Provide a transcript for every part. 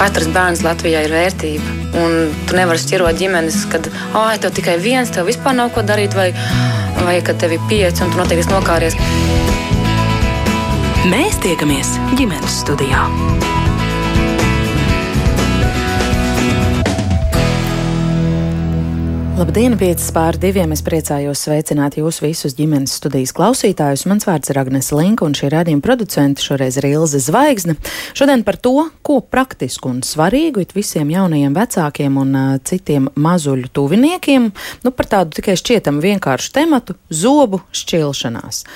Katrs bērns Latvijā ir vērtība. Un tu nevari šķirot ģimenes, kad ah, tev tikai viens, tev vispār nav ko darīt, vai, vai kad tev ir pieci un tu noteikti nokāries. Mēs tiekamies ģimenes studijā. Labdien, 5 pār 2. Es priecājos sveicināt jūs visus ģimenes studijas klausītājus. Mans vārds ir Agnese Linka, un šī radījuma producente šoreiz ir Ilze Zvaigzne. Šodien par to, ko praktisku un svarīgu it visiem jaunajiem vecākiem un uh, citiem mazuļu tuviniekiem, nu par tādu tikai šķietam vienkāršu tematu - zobu šķilšanās.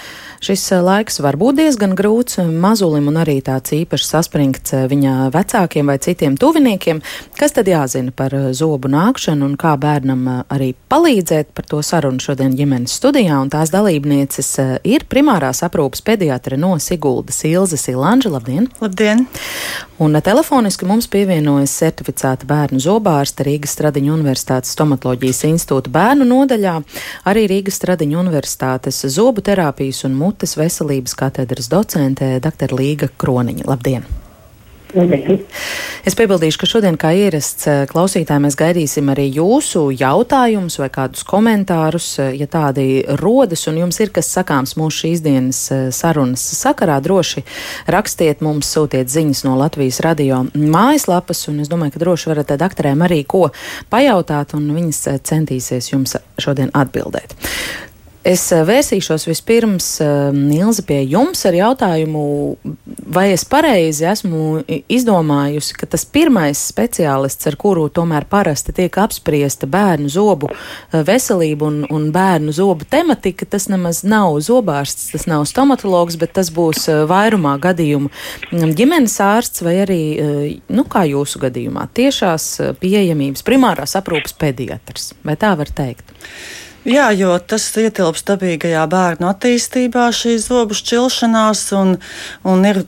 Šis eh, laiks var būt diezgan grūts mazulim un arī tāds īpaši saspringts eh, viņa vecākiem vai citiem tuviniekiem. Kas tad jāzina par zobu nākšanu un kā bērnam arī palīdzēt? Par to sarunu šodien ģimenes studijā, un tās dalībnieces ir primārās aprūpas pediatre no Siguldas Ilza Silanža. Labdien! Labdien! Un telefoniski mums pievienojas certificēta bērnu zobārsta Rīgas Stradiņu Universitātes stomatoloģijas institūta bērnu nodaļā, arī Rīgas Stradiņu Universitātes zobu terapijas un mutes veselības katedras docente dr. Līga Kroniņa. Labdien! Es piebildīšu, ka šodien, kā ierasts eh, klausītāji, mēs gaidīsim arī jūsu jautājumus vai kādus komentārus, eh, ja tādi rodas un jums ir kas sakāms mūsu šīs dienas eh, sarunas sakarā. Droši rakstiet mums, sūtiet ziņas no Latvijas radio mājaslapas, un es domāju, ka droši varat doktorēm arī ko pajautāt, un viņas centīsies jums šodien atbildēt. Es eh, vērsīšos vispirms, eh, Nilza, pie jums ar jautājumu, vai es pareizi esmu izdomājusi, ka tas pirmais speciālists, ar kuru tomēr parasti tiek apspriesta bērnu zobu eh, veselība un, un bērnu zobu tematika, tas nemaz nav zobārsts, tas nav stomatologs, bet tas būs vairumā gadījumu mm, ģimenes ārsts vai arī, nu, kā jūsu gadījumā, tiešās pieejamības primārās aprūpas pediatrs. Vai tā var teikt? Jā, jo tas ietilpst dabīgajā bērnu attīstībā, šī zobu šķilšanās, un, un ir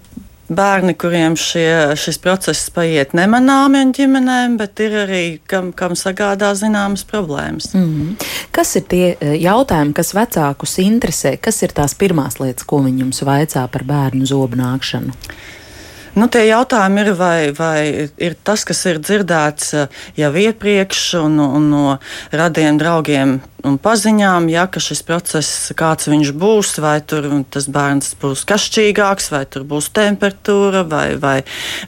bērni, kuriem šie, šis process paiet nemanāmi un ģimenēm, bet ir arī, kam, kam sagādā zināmas problēmas. Mm -hmm. Kas ir tie eh, jautājumi, kas vecākus interesē? Kas ir tās pirmās lietas, ko viņi jums vaicā par bērnu zobu nākšanu? Nu, tie jautājumi ir, vai, vai ir tas, kas ir dzirdēts eh, jau iepriekš un, un no radiem draugiem un paziņām, ja šis process, kāds viņš būs, vai tur tas bērns būs kašķīgāks, vai tur būs temperatūra, vai, vai,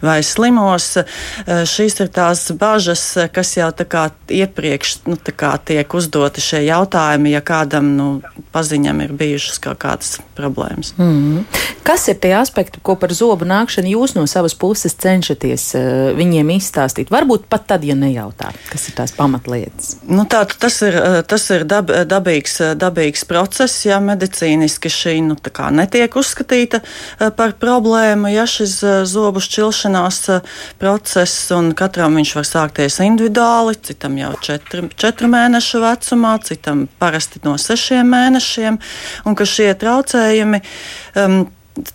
vai slimos. E, šīs ir tās bažas, kas jau tā kā iepriekš nu, kā tiek uzdoti šie jautājumi, ja kādam nu, paziņam ir bijušas kaut kādas problēmas. Mm -hmm. Kas ir tie aspekti, ko par zobu nākšanu jūs no savas puses cenšaties uh, viņiem izstāstīt? Varbūt pat tad, ja nejautā, kas ir tās pamatlietas. Nu, tā, tas ir, e, tas ir dab, dabīgs, dabīgs process, ja medicīniski šī nu, netiek uzskatīta e, par problēmu. Ja šis e, zobu šķilšanās e, process, un katram viņš var sākties individuāli, citam jau četri, četru mēnešu vecumā, citam parasti no sešiem mēnešiem, un ka šie traucējumi um,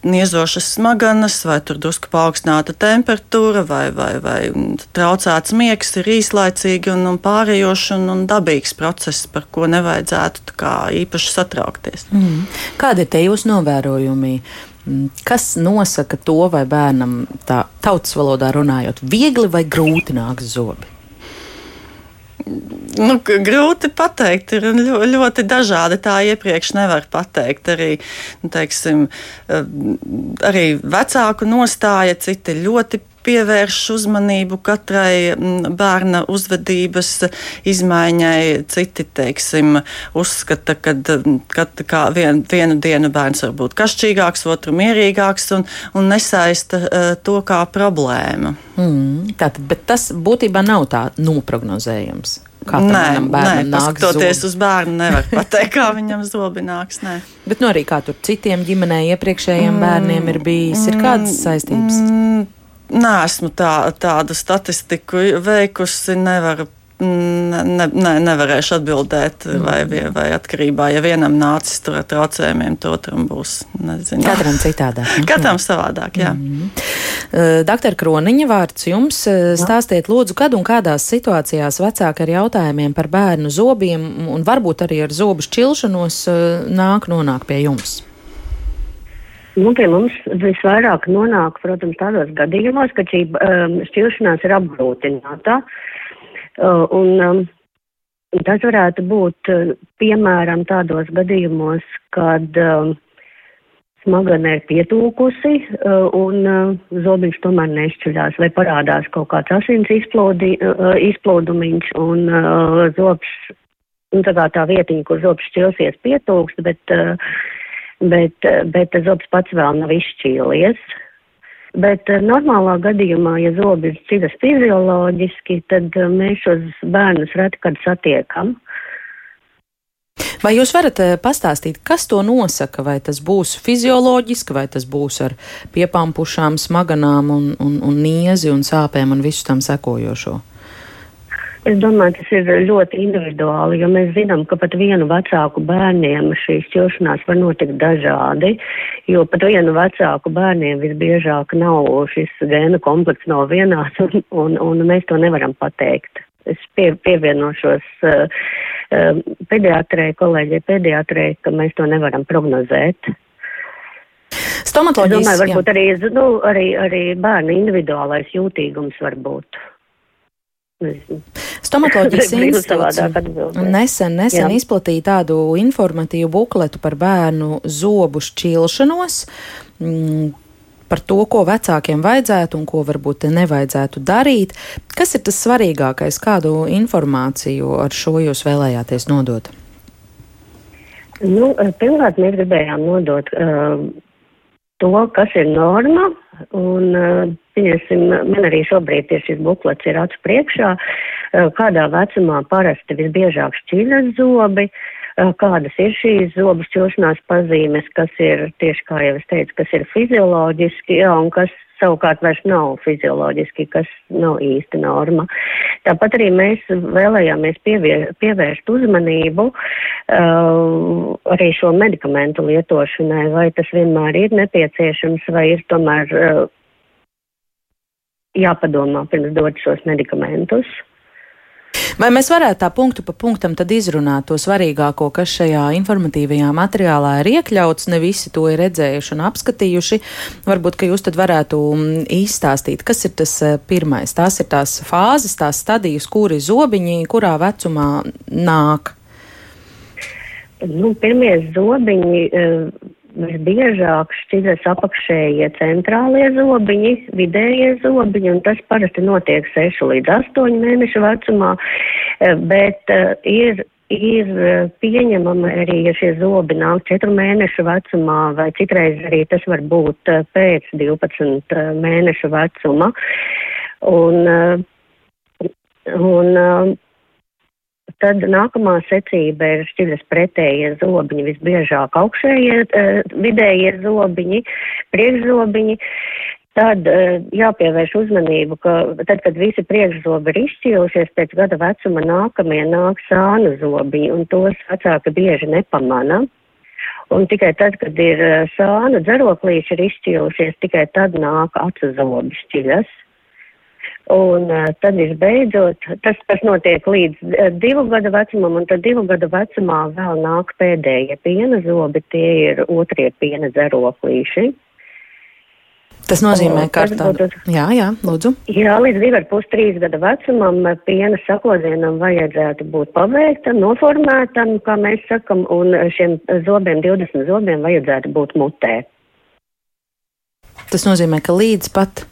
niezošas smadzenes, vai tur drusku paaugstināta temperatūra, vai, vai, vai traucēts miegs ir īslaicīgi un, un pārējošs un, un dabīgs process, par ko nevajadzētu kā, īpaši satraukties. Mm. Kādi ir tie jūsu novērojumi? Mm, kas nosaka to, vai bērnam tā tautas valodā runājot, viegli vai grūti nāks zobi? Nu, grūti pateikt, ir ļoti dažādi. Tā iepriekš nevar pateikt. Arī, nu, teiksim, eh, arī vecāku nostāja, citi ļoti pievērš uzmanību katrai mm, bērna uzvedības izmaiņai. Citi, teiksim, uzskata, mm, ka vien, vienu dienu bērns var būt kašķīgāks, otru mierīgāks un, un nesaista uh, to kā problēmu. Mm, tātad, bet tas būtībā nav tā noprognozējams. Nē, nē paskatoties zobi. uz bērnu, nevar pateikt, kā viņam zobi nāks. Nē. Bet nu arī kā tur citiem ģimenē iepriekšējiem mm, bērniem ir bijis, ir kādas saistības? Mm, Nē, esmu tā, tādu statistiku veikusi. Nevaru ne, ne, nevarēšu atbildēt, mm. vai, vai atkarībā, ja vienam nācis tur ar traucējumiem, to otram būs. Nezinu. Katram citādāk. Katram savādāk, jā. Mm. Uh, Doktor Kroniņa, vārds jums. Stāstiet, lūdzu, kad un kādās situācijās vecāki ar jautājumiem par bērnu zobiem un varbūt arī ar zobu šķilšanos nāk nonāk pie jums? Nu, pie mums visvairāk nonāk, protams, tādos gadījumos, ka šī um, šķiršanās ir apgrūtināta. Uh, un, um, tas varētu būt, uh, piemēram, tādos gadījumos, kad um, smagane ir pietūkusi uh, un uh, zobiņš tomēr nešķiļās vai parādās kaut kāds asins izplodi, uh, izplūdumiņš un uh, zobs, un tā kā tā vietiņa, kur zobs šķilsies pietūkst, bet uh, bet, bet zobs pats vēl nav izšķīlies. Bet eh, normālā gadījumā, ja zobi ir citas fizioloģiski, tad eh, mēs šos bērnus reti kad satiekam. Vai jūs varat eh, pastāstīt, kas to nosaka? Vai tas būs fizioloģiski, vai tas būs ar piepampušām, smaganām un, un, un niezi un sāpēm un visu tam sekojošo? Es domāju, tas ir ļoti individuāli, jo mēs zinām, ka pat vienu vecāku bērniem šīs šķiršanās var notikt dažādi, jo pat vienu vecāku bērniem visbiežāk nav šis gēnu komplekts nav vienāds, un, un, un mēs to nevaram pateikt. Es pie, pievienošos uh, uh, pediatrē, kolēģei pediatrē, ka mēs to nevaram prognozēt. Stomatoloģijas, es domāju, varbūt jā. arī, nu, arī, arī bērnu individuālais jūtīgums var būt. Stomatoloģijas institūts nesen, nesen Jā. izplatīja tādu informatīvu bukletu par bērnu zobu šķilšanos. Mm, par to, ko vecākiem vajadzētu un ko varbūt nevajadzētu darīt. Kas ir tas svarīgākais, kādu informāciju ar šo jūs vēlējāties nodot? Nu, pirmkārt, mēs gribējām nodot uh, to, kas ir norma, un, uh, pieņemsim, man arī šobrīd ir šis buklets ir acu priekšā, uh, kādā vecumā parasti visbiežāk šķīļas zobi, uh, kādas ir šīs zobu šķilšanās pazīmes, kas ir, tieši kā jau es teicu, kas ir fizioloģiski, jā, un kas savukārt vairs nav fizioloģiski, kas nav īsta norma. Tāpat arī mēs vēlējāmies pievērst uzmanību uh, arī šo medikamentu lietošanai, vai tas vienmēr ir nepieciešams, vai ir tomēr uh, jāpadomā pirms dot šos medikamentus. Vai mēs varētu tā punktu pa punktam tad izrunāt to svarīgāko, kas šajā informatīvajā materiālā ir iekļauts? Ne visi to ir redzējuši un apskatījuši. Varbūt, ka jūs tad varētu mm, izstāstīt, kas ir tas eh, pirmais. Tās ir tās fāzes, tās stadijas, kuri zobiņi, kurā vecumā nāk. Nu, pirmie zobiņi. Uh visbiežāk šķiras apakšējie centrālie zobiņi, vidējie zobiņi, un tas parasti notiek 6 līdz 8 mēnešu vecumā, eh, bet uh, ir, ir eh, pieņemama arī, ja šie zobi nāk 4 mēnešu vecumā, vai citreiz arī tas var būt pēc 12 mēnešu vecuma. Un, un Tad nākamā secība ir šķiras pretējie zobiņi, visbiežāk augšējie uh, vidējie zobiņi, priekšzobiņi. Tad uh, jāpievērš uzmanību, ka tad, kad visi priekšzobi ir izšķīlušies, pēc gada vecuma nākamie nāk sānu zobiņi, un tos vecāki bieži nepamana. Un tikai tad, kad ir uh, sānu dzeroklīši ir izšķīlušies, tikai tad nāk acu zobi šķiļas. Un uh, tad visbeidzot, tas, tas notiek līdz uh, divu gadu vecumam, un tad divu gadu vecumā vēl nāk pēdējie piena zobi, tie ir otrie piena zeroklīši. Tas nozīmē, ka tādu... Jā, jā, lūdzu. Jā, līdz divi ar pus trīs gada vecumam piena sakodzienam vajadzētu būt pabeigtam, noformētam, kā mēs sakam, un šiem zobiem, 20 zobiem vajadzētu būt mutē. Tas nozīmē, ka līdz pat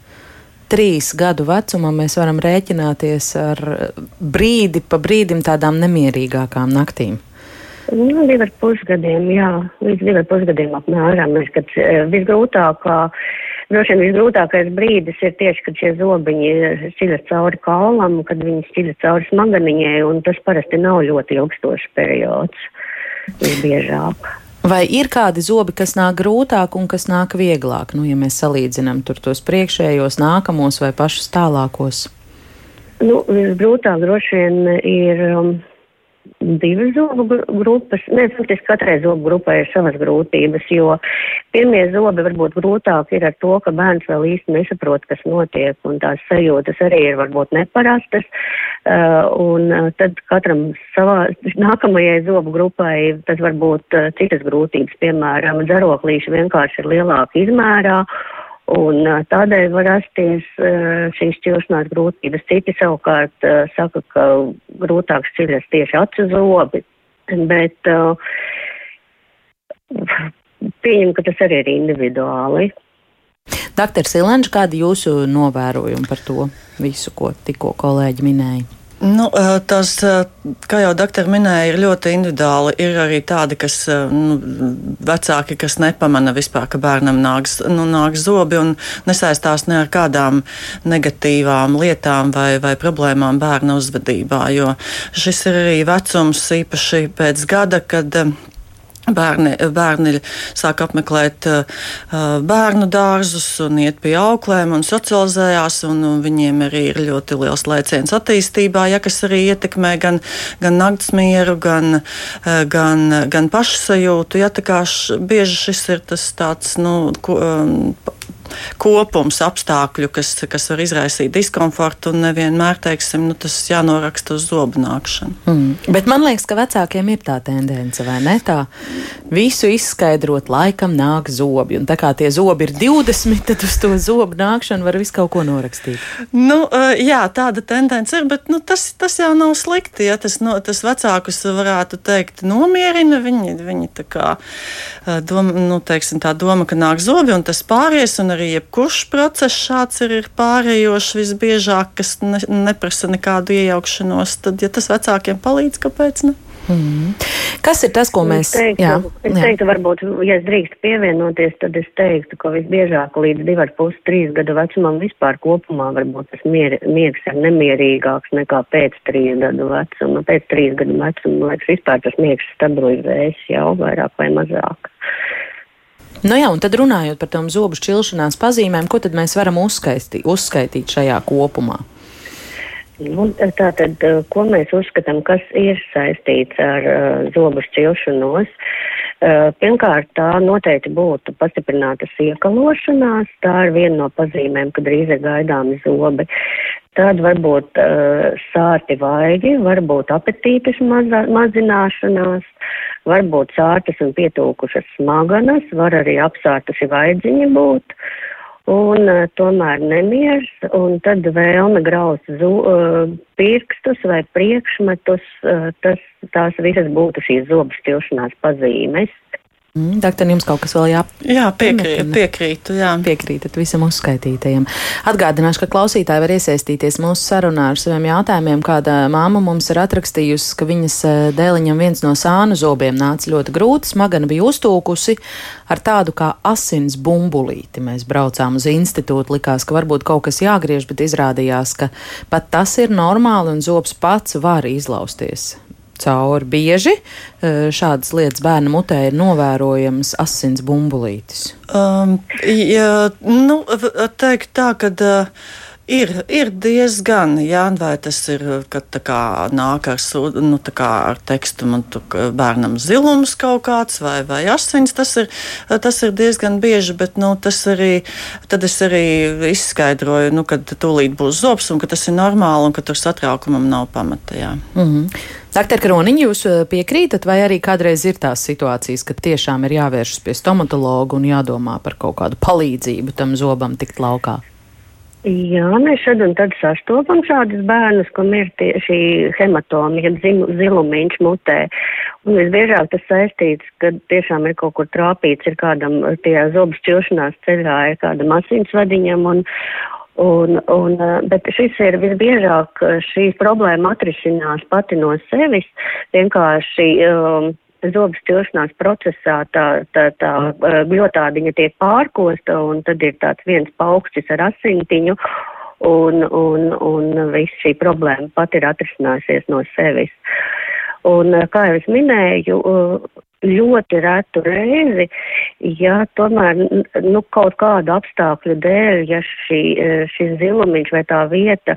trīs gadu vecumam mēs varam rēķināties ar brīdi pa brīdim tādām nemierīgākām naktīm. Nu, divi ar pusgadiem, jā, līdz divi ar pusgadiem apmēram. Es, kad eh, visgrūtākā, droši vien visgrūtākais brīdis ir tieši, kad šie zobiņi šķiļas cauri kaulam, kad viņi šķiļas cauri smaganiņai, un tas parasti nav ļoti ilgstošs periods, visbiežāk. Vai ir kādi zobi, kas nāk grūtāk un kas nāk vieglāk, nu, ja mēs salīdzinām tos priekšējos, nākamos vai pašus tālākos? Nu, visgrūtāk droši vien ir um, divas zobu grupas. Nē, faktiski katrai zobu grupai ir savas grūtības, jo pirmie zobi varbūt grūtāk ir ar to, ka bērns vēl īsti nesaprot, kas notiek, un tās sajūtas arī ir varbūt neparastas. Uh, un uh, tad katram savā nākamajai zobu grupai tas var būt uh, citas grūtības, piemēram, dzeroklīši vienkārši ir lielāka izmērā. Un tādēļ var rasties šīs šķiršanās grūtības. Citi savukārt saka, ka grūtāk šķiras tieši acu zobi, bet pieņem, ka tas arī ir individuāli. Doktor Silenģis, kādi jūsu novērojumi par to visu, ko tikko kolēģi minēja? Nu, tas, kā jau doktori minēja, ir ļoti individuāli. Ir arī tādi, kas nu, vecāki, kas nepamana vispār, ka bērnam nāks, nu, nāks zobi un nesaistās ne ar kādām negatīvām lietām vai, vai problēmām bērna uzvedībā. Jo šis ir arī vecums īpaši pēc gada, kad Bērni, bērni sāk apmeklēt uh, bērnu dārzus un iet pie auklēm un socializējās, un, un viņiem arī ir ļoti liels lēciens attīstībā, ja kas arī ietekmē gan, gan naktsmieru, gan, uh, gan, gan pašsajūtu. Ja, š, bieži šis ir tas tāds, nu, ko, um, kopums apstākļu, kas, kas var izraisīt diskomfortu, un nevienmēr, teiksim, nu, tas jānoraksta uz zobu nākšanu. Mm. Bet man liekas, ka vecākiem ir tā tendence, vai ne? Tā visu izskaidrot, laikam nāk zobi, un tā kā tie zobi ir 20, tad uz to zobu nākšanu var visu kaut ko norakstīt. Nu, jā, tāda tendence ir, bet nu, tas, tas jau nav slikti, ja tas, no, tas vecākus varētu teikt nomierina, viņi, viņi tā kā doma, nu, teiksim, tā doma, ka nāk zobi, un tas pāries, un arī arī jebkurš process šāds ir, ir pārējošs visbiežāk, kas ne, neprasa nekādu iejaukšanos. Tad, ja tas vecākiem palīdz, kāpēc ne? Mm. Kas ir tas, ko mēs teiktu? Jā, es jā. teiktu, varbūt, ja es drīkstu pievienoties, tad es teiktu, ka visbiežāk līdz 2,5, 3 gadu vecumam vispār kopumā varbūt tas mier, miegs ir nemierīgāks nekā pēc 3 gadu vecuma. Pēc 3 gadu vecuma, liekas, vispār tas miegs stabilizējas jau vairāk vai mazāk. Nu jā, un tad runājot par tām zobu šķilšanās pazīmēm, ko tad mēs varam uzskaitīt, uzskaitīt šajā kopumā? Nu, tātad, eh, ko mēs uzskatām, kas ir saistīts ar uh, zobu šķilšanos? Uh, pirmkārt, tā noteikti būtu pastiprināta iekalošanās. Tā ir viena no pazīmēm, kad drīz ir gaidāmi zobi. Tad varbūt uh, sārti vaigi, varbūt apetītes maza, mazināšanās, varbūt sārtas un pietūkušas smaganas, var arī apsārtuši vaidziņi būt. Un uh, tomēr nemieris, un tad vēlme graust zu, uh, pirkstus vai priekšmetus, uh, tas, tās visas būtu šīs zobu stilšanās pazīmes. Mm, Doktor, jums kaut kas vēl jā? Jā, piekrīt, piekrītu. Jā. Piekrītat visam uzskaitītajam. Atgādināšu, ka klausītāji var iesaistīties mūsu sarunā ar saviem jautājumiem. Kāda māma mums ir atrakstījusi, ka viņas eh, dēliņam viens no sānu zobiem nāca ļoti grūti, smagana bija uztūkusi ar tādu kā asins bumbulīti. Mēs braucām uz institūtu, likās, ka varbūt kaut kas jāgriež, bet izrādījās, ka pat tas ir normāli un zobs pats var izlausties cauri. Bieži e, šādas lietas bērna mutē ir novērojamas asins bumbulītis. Um, ja, nu, teikt tā, ka. Uh, Ir, ir diezgan, jā, vai tas ir, kad tā kā nāk ar, nu, kā ar tekstu, man tu bērnam zilums kaut kāds vai, vai asins, tas ir, tas ir diezgan bieži, bet, nu, tas arī, tad es arī izskaidroju, nu, kad tūlīt būs zobs un ka tas ir normāli un ka tur satraukumam nav pamata, jā. Mm -hmm. Doktor Kroniņš, jūs piekrītat, vai arī kādreiz ir tās situācijas, kad tiešām ir jāvēršas pie stomatologa un jādomā par kaut kādu palīdzību tam zobam tikt laukā? Jā, mēs šad un tad sastopam šādus bērnus, kam ir tieši hematomija, zilumiņš mutē. Un visbiežāk tas saistīts, ka tiešām ir kaut kur trāpīts, ir kādam tie zobu šķilšanās ceļā, ir kādam asinsvadiņam un, Un, un, bet šis ir visbiežāk šī problēma atrisinās pati no sevis. Vienkārši um, zobu stilšanās procesā tā, tā, tā gļotādiņa tiek pārkosta un tad ir tāds viens paukšķis ar asintiņu un, un, un viss šī problēma pat ir atrisinājusies no sevis. Un, kā jau es minēju, ļoti retu reizi, ja tomēr nu, kaut kādu apstākļu dēļ, ja šī, šis zilumiņš vai tā vieta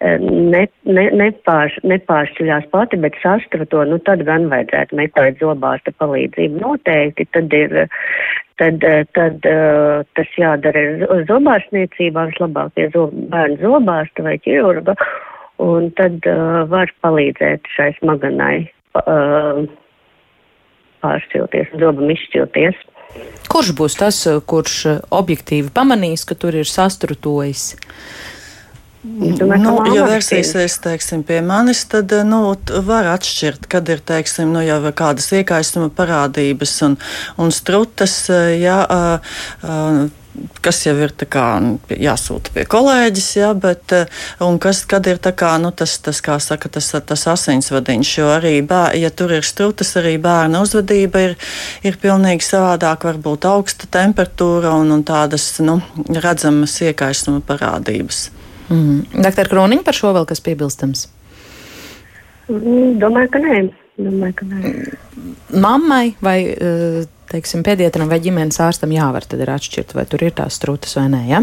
ne, ne, nepārš, nepāršķiļās pati, bet sastruto, nu tad gan vajadzētu meklēt zobārsta palīdzību. Noteikti tad ir, tad, tad tas jādara zobārstniecībā, vislabākie zob, bērnu zobārsta vai ķirurga, un tad var palīdzēt šai smaganai. Uh, pāršķilties, zobam izšķilties. Kurš būs tas, kurš objektīvi pamanīs, ka tur ir sastrutojis? Domāju, nu, ja vērsīsies teiksim, pie manis, tad nu, var atšķirt, kad ir teiksim, nu, jau kādas iekaisuma parādības un, un strutas. Ja, uh, uh, kas jau ir kā, jāsūta pie kolēģis, ja, bet, eh, un kas, kad ir kā, nu, tas, tas, kā saka, tas, tas asinsvadiņš, jo arī, bēr, ja tur ir strutas, arī bērna uzvedība ir, ir pilnīgi savādāk, varbūt augsta temperatūra un, un tādas, nu, redzamas iekaisuma parādības. Mm. Doktor Kroniņš par šo vēl kas piebilstams? Mm, domāju, ka nē. Domāju, ka nē. Mammai vai uh, teiksim, pediatram vai ģimenes ārstam jāvar atšķirt, vai tur ir tās strūtas vai nē. Ja?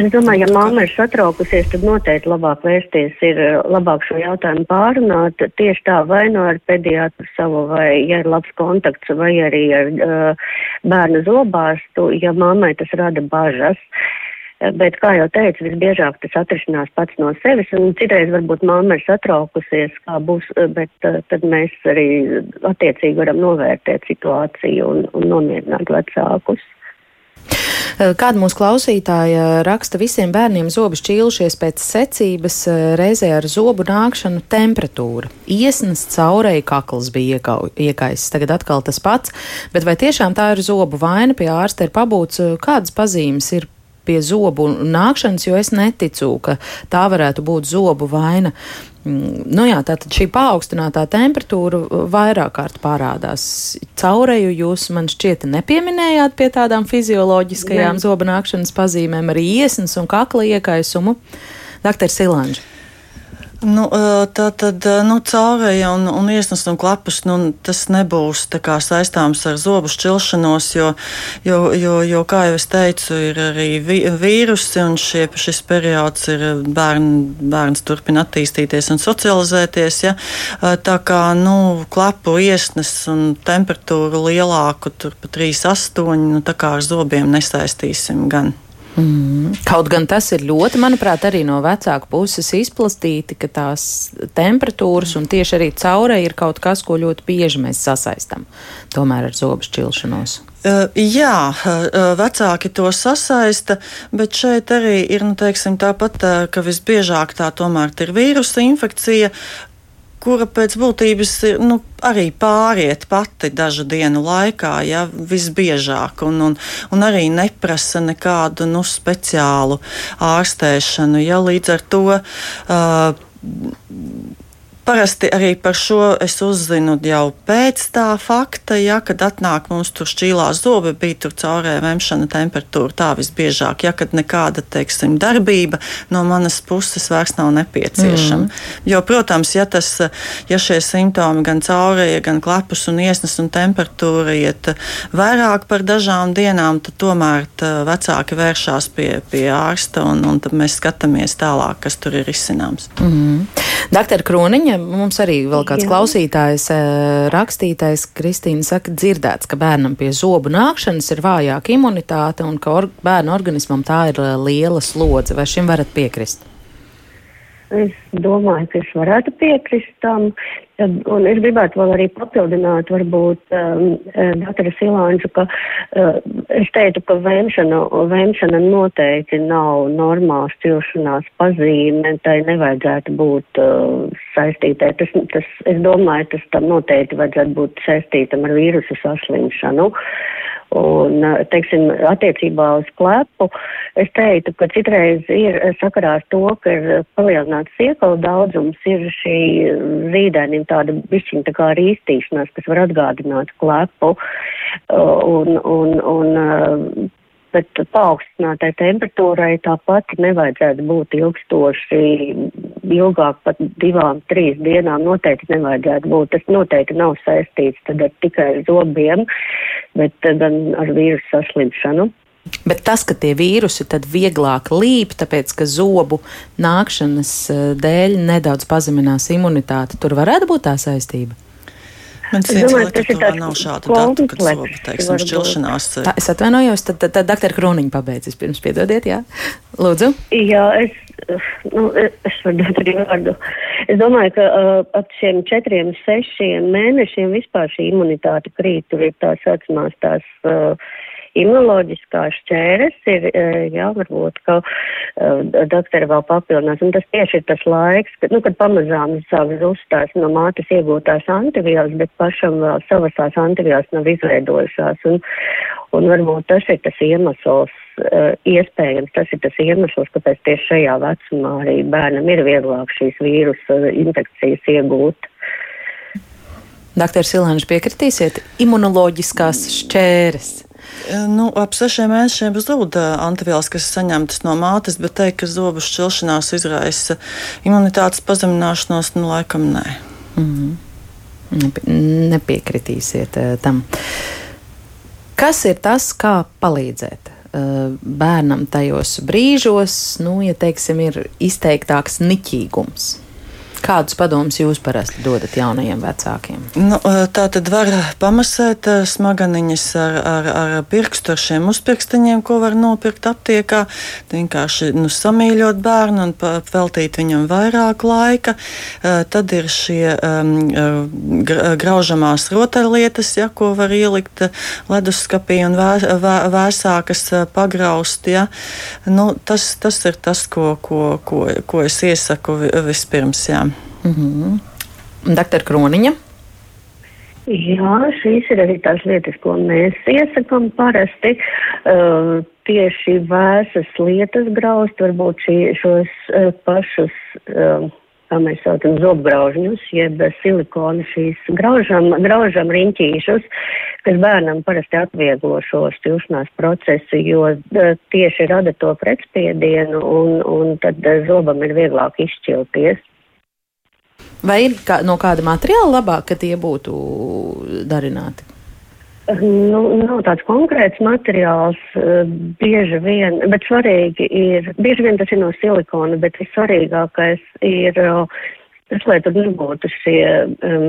Es domāju, ja mamma ir satraukusies, tad noteikti labāk vērsties, ir labāk šo jautājumu pārunāt tieši tā vai no nu ar pediatru savu, vai ja ir labs kontakts, vai arī ar uh, bērnu zobārstu, ja mammai tas rada bažas. Uh, Bet, kā jau teicu, visbiežāk tas atrisinās pats no sevis, un citreiz varbūt mamma ir satraukusies, kā būs, bet tad mēs arī attiecīgi varam novērtēt situāciju un, un nomierināt vecākus. Kāda mūsu klausītāja raksta, visiem bērniem zobi šķīlušies pēc secības, reizē ar zobu nākšanu temperatūra. Iesnas caurēji kakls bija iekaisis, tagad atkal tas pats, bet vai tiešām tā ir zobu vaina, pie ārsta ir pabūts, kādas pazīmes ir pie zobu nākšanas, jo es neticu, ka tā varētu būt zobu vaina. Mm, nu jā, tātad šī paaugstinātā temperatūra vairāk kārt parādās. Caureju jūs man šķiet nepieminējāt pie tādām fizioloģiskajām zobu nākšanas pazīmēm, arī iesnas un kakla iekaisumu. Dr. Silanģa. Nu, tā tad nu, caurēja un, un iesnas un klepus, nu, tas nebūs kā, saistāms ar zobu šķilšanos, jo, jo, jo, jo, kā jau es teicu, ir arī vīrusi un šie, šis periods ir bērn, bērns turpina attīstīties un socializēties. Ja? Tā kā nu, klepu iesnas un temperatūru lielāku, tur pa 3,8, nu, tā kā ar zobiem nesaistīsim gan. Mm. Kaut gan tas ir ļoti, manuprāt, arī no vecāku puses izplatīti, ka tās temperatūras un tieši arī caurē ir kaut kas, ko ļoti bieži mēs sasaistām tomēr ar zobu šķilšanos. Uh, jā, uh, vecāki to sasaista, bet šeit arī ir nu, teiksim, tāpat, uh, ka visbiežāk tā tomēr ir vīrusa infekcija, kura pēc būtības nu, arī pāriet pati dažu dienu laikā, ja visbiežāk, un, un, un arī neprasa nekādu nu, speciālu ārstēšanu. Ja, līdz ar to uh, Parasti arī par šo es uzzinu jau pēc tā fakta, ja, kad atnāk mums tur šķīlās zobi, bija tur caurē vemšana temperatūra tā visbiežāk, ja kad nekāda, teiksim, darbība no manas puses vairs nav nepieciešama. Mm. Jo, protams, ja, tas, ja šie simptomi gan caurēja, gan klepus un iesnas un temperatūra iet vairāk par dažām dienām, tad tomēr vecāki vēršās pie, pie ārsta un, un tad mēs skatāmies tālāk, kas tur ir izcināms. Mm. Doktor Kroniņa, mums arī vēl kāds Jā. klausītājs eh, rakstītais, Kristīna saka, dzirdēts, ka bērnam pie zobu nākšanas ir vājāka imunitāte un ka or bērnu organismam tā ir eh, liela slodze. Vai šim varat piekrist? Es domāju, ka es varētu piekrist tam. Un es gribētu vēl arī papildināt, varbūt, um, eh, doktora Silāņu, ka uh, es teiktu, ka vēmšana, vēmšana noteikti nav normāls cilšanās pazīme, tai nevajadzētu būt uh, saistītai. Tas, tas, es domāju, tas tam noteikti vajadzētu būt saistītam ar vīrusu saslimšanu. Uh, Un, teiksim, attiecībā uz klepu, es teiktu, ka citreiz ir sakarā ar to, ka ir palielināts iekalu daudzums, ir šī zīdainim tāda bišķiņa tā kā rīstīšanās, kas var atgādināt klepu. Un, un, un, bet paaugstinātai temperatūrai tāpat nevajadzētu būt ilgstoši ilgāk pat divām, trīs dienām noteikti nevajadzētu būt. Tas noteikti nav saistīts tikai ar zobiem, bet gan ar vīrusu saslimšanu. Bet tas, ka tie vīrusi tad vieglāk līp, tāpēc ka zobu nākšanas dēļ nedaudz pazeminās imunitāte, tur varētu būt tā saistība. Medicīnas literatūrā nav šādu datu, kad zobu, teiksim, šķilšanās. Tā, es atvainojos, tad, tad, tad doktor Kroniņa pabeidzis pirms piedodiet, jā. Lūdzu. Jā, es, nu, es varu dot arī vārdu. Es domāju, ka uh, ap šiem četriem, sešiem mēnešiem vispār šī imunitāte krīt, tur ir tā saucamās tās. Uh, imunoloģiskās šķēres ir, e, jā, varbūt, ka uh, doktori vēl papildinās. Un tas tieši ir tas laiks, kad, nu, kad pamazām savas uzstās no mātes iegūtās antivielas, bet pašam vēl savas tās antivielas nav izveidojušās. Un, un varbūt tas ir tas iemesls, uh, iespējams, tas ir tas iemesls, kāpēc tieši šajā vecumā arī bērnam ir vieglāk šīs vīrusu infekcijas iegūt. Doktor Silāņš piekritīsiet, imunoloģiskās šķēres. Nu, ap sešiem mēnešiem zūd antivielas, kas saņemtas no mātes, bet teikt, ka zobu šķilšanās izraisa imunitātes pazemināšanos, nu, laikam nē. Mm -hmm. Nepiekritīsiet tam. Kas ir tas, kā palīdzēt bērnam tajos brīžos, nu, ja teiksim, ir izteiktāks niķīgums? Kādus padomus jūs parasti dodat jaunajiem vecākiem? Nu, tā tad var pamasēt smadzenes ar, ar, ar pirkstu, ar šiem uzpirkstiņiem, ko var nopirkt aptiekā. Vienkārši nu, samīļot bērnu un veltīt viņam vairāk laika. Tad ir šie um, graužamās rotaļlietas, ja, ko var ielikt leduskapī un vēr, vēr, vēsākas pagraust. Ja. Nu, tas, tas ir tas, ko, ko, ko, ko es iesaku vispirms. Jā. -hmm. Doktor Kroniņa. Jā, šīs ir arī tās lietas, ko mēs iesakām parasti. Uh, tieši vēsas lietas graust, varbūt šī, šos uh, pašus, uh, kā mēs saucam, zobgraužņus, jeb silikonu šīs graužam, graužam riņķīšus, kas bērnam parasti atvieglo šo šķilšanās procesu, jo uh, tieši rada to pretspiedienu un, un tad uh, zobam ir vieglāk izšķilties. Vai ir kā, no kāda materiāla labāk, ka tie būtu darināti? Nu, nav tāds konkrēts materiāls, eh, bieži vien, bet svarīgi ir, bieži vien tas ir no silikona, bet vissvarīgākais ir tas, lai tur nebūtu šie um,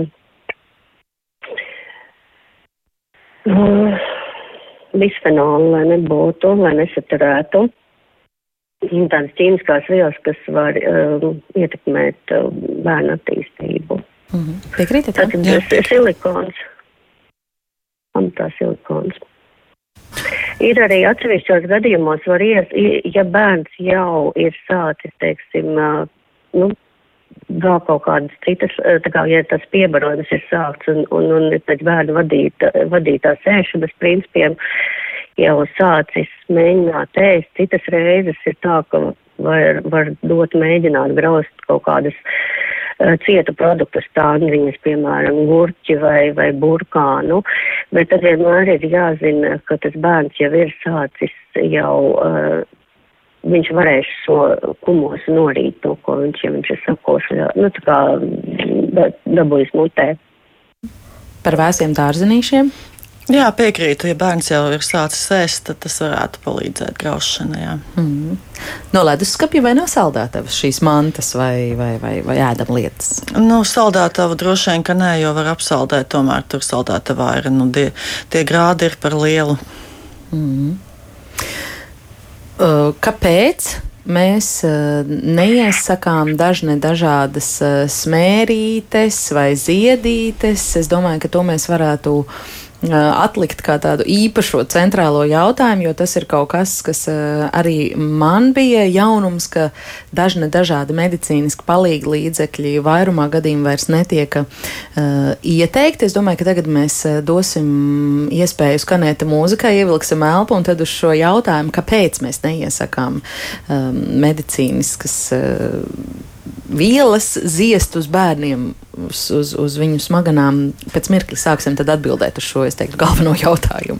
bisfenoli, lai nebūtu, lai nesaturētu tādas ķīmiskās vielas, kas var uh, ietekmēt uh, bērnu attīstību. Mm -hmm. Piekrītat? Tas silikons, pamatā silikons. Ir arī atsevišķos gadījumos, ies, ja bērns jau ir sācis, teiksim, uh, nu, vēl kaut kādas citas, uh, tā kā, ja tas piebarojums ir sākts un, un, un pēc bērnu vadīta, vadītās ēšanas principiem, jau sācis mēģināt ēst. Citas reizes ir tā, ka var, var dot mēģināt graust kaut kādas uh, cieta produktu stāvniņas, piemēram, gurķi vai, vai burkānu, bet tad vienmēr ir jāzina, ka tas bērns jau ir sācis jau, uh, viņš varēs šo kumosu norīt to, ko viņš, ja viņš ir sakoši, nu, tā kā dabūjis mutē. Par vēsiem dārzenīšiem? Jā, piekrītu. Ja bērns jau ir sācis ēst, tad tas varētu palīdzēt graušanai. Mm. No leduskapja vai no saldētavas šīs mantas vai, vai, vai, vai ēdam lietas? Nu, saldētava droši vien, ka nē, jo var apsaldēt. Tomēr tur saldētavā ir nu, die, tie grādi ir par lielu. Mm. Uh, kāpēc? Mēs uh, neiesakām dažne dažādas uh, smērītes vai ziedītes. Es domāju, ka to mēs varētu atlikt kā tādu īpašo centrālo jautājumu, jo tas ir kaut kas, kas arī man bija jaunums, ka dažne dažādi medicīniski palīgi līdzekļi vairumā gadījumu vairs netiek uh, ieteikti. Es domāju, ka tagad mēs dosim iespēju skanēt mūzikai, ievilksim elpu un tad uz šo jautājumu, kāpēc mēs neiesakām um, medicīniskas. Uh, vielas ziest uz bērniem, uz, uz, uz viņu smaganām. Pēc mirkļa sāksim atbildēt uz šo, teiktu, galveno jautājumu.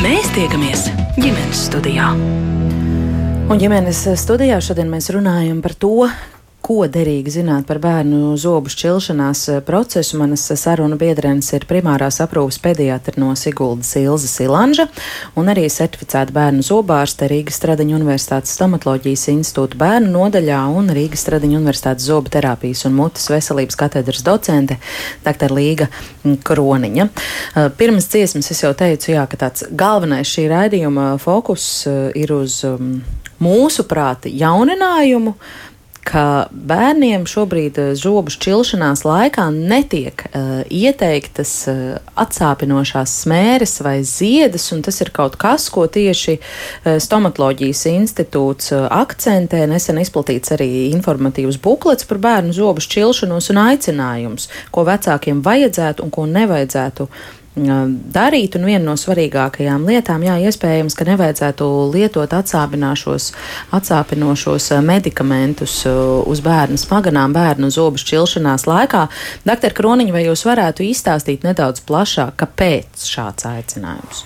Mēs tiekamies ģimenes studijā. Un ģimenes studijā šodien mēs runājam par to, ko derīgi zināt par bērnu zobu šķilšanās eh, procesu. Manas sarunu biedrenes ir primārās aprūpas pediatra no Siguldas Ilza Silanža un arī certificēta bērnu zobārste Rīgas Stradiņa Universitātes stomatoloģijas institūta bērnu nodaļā un Rīgas Stradiņa Universitātes zobu terapijas un mutes veselības katedras docente dr. Līga Kroniņa. Eh, pirms dziesmas es jau teicu, jā, ka tāds galvenais šī raidījuma fokus eh, ir uz um, mūsu prāti jauninājumu, ka bērniem šobrīd eh, žobu šķilšanās laikā netiek uh, ieteiktas uh, atsāpinošās smēres vai ziedas, un tas ir kaut kas, ko tieši uh, stomatoloģijas institūts uh, akcentē. Nesen izplatīts arī informatīvs buklets par bērnu žobu šķilšanos un aicinājums, ko vecākiem vajadzētu un ko nevajadzētu uh, darīt. Un viena no svarīgākajām lietām, jā, iespējams, ka nevajadzētu lietot atsāpinošos, medikamentus uz bērnu smaganām, bērnu zobu šķilšanās laikā. Doktor Kroniņa, vai jūs varētu izstāstīt nedaudz plašāk, kāpēc šāds aicinājums?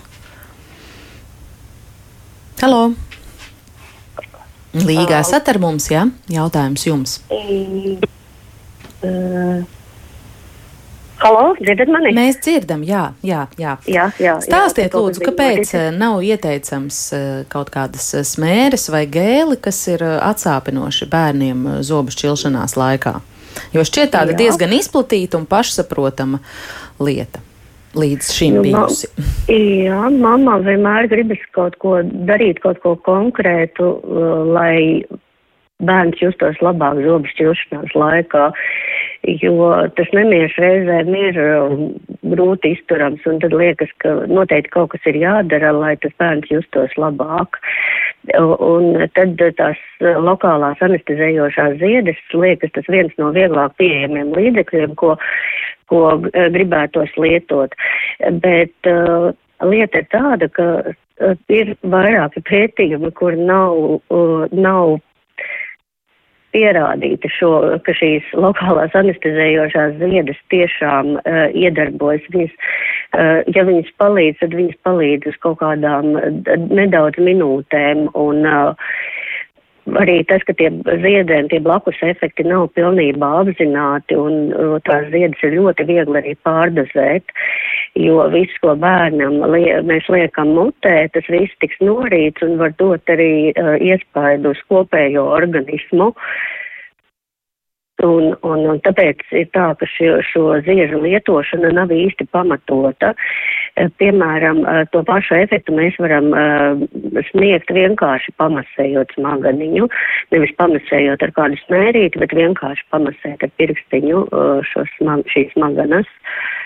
Halo! Līgā esat ar mums, jā? Ja? Jautājums jums. Uh, Halo, dzirdat mani? Mēs dzirdam, jā, jā. jā. jā, jā Stāstiet, jā, lūdzu, kāpēc eh, nav ieteicams eh, kaut kādas eh, smēres vai gēli, kas ir atsāpinoši bērniem zobu šķilšanās laikā? Jo šķiet tāda jā. diezgan izplatīta un pašsaprotama lieta līdz šim nu, bijusi. Ma, jā, mamma vienmēr gribas kaut ko darīt, kaut ko konkrētu, lai bērns justos labāk zobu šķilšanās laikā. Jo tas nemieris reizēm ir um, grūti izturams, un tad liekas, ka noteikti kaut kas ir jādara, lai tas bērns justos labāk. Un tad tās lokālās anestezējošās ziedes liekas tas viens no vieglāk pieejamiem līdzekļiem, ko, ko eh, gribētos lietot. Bet uh, lieta ir tāda, ka uh, ir vairāki pētījumi, kur nav, uh, nav pierādīta, šo, ka šīs lokālās anestezējošās ziedas tiešām uh, iedarbojas. Viņas, uh, ja viņas palīdz, tad viņas palīdz uz kaut kādām nedaudz minūtēm. Un, uh, arī tas, ka tie ziedēni, tie blakus efekti nav pilnībā apzināti un uh, tās ziedas ir ļoti viegli arī pārdozēt, jo viss, ko bērnam lie, mēs liekam mutē, tas viss tiks norīts un var dot arī uh, iespaidu uz kopējo organismu. Uh, Un, un, un tāpēc ir tā, ka šo, šo ziežu lietošana nav īsti pamatota. Eh, piemēram, eh, to pašu efektu mēs varam uh, sniegt vienkārši pamasējot smaganiņu, nevis pamasējot ar kādu smērīti, bet vienkārši pamasēt ar pirkstiņu šo smag, šīs smaganas. Uh,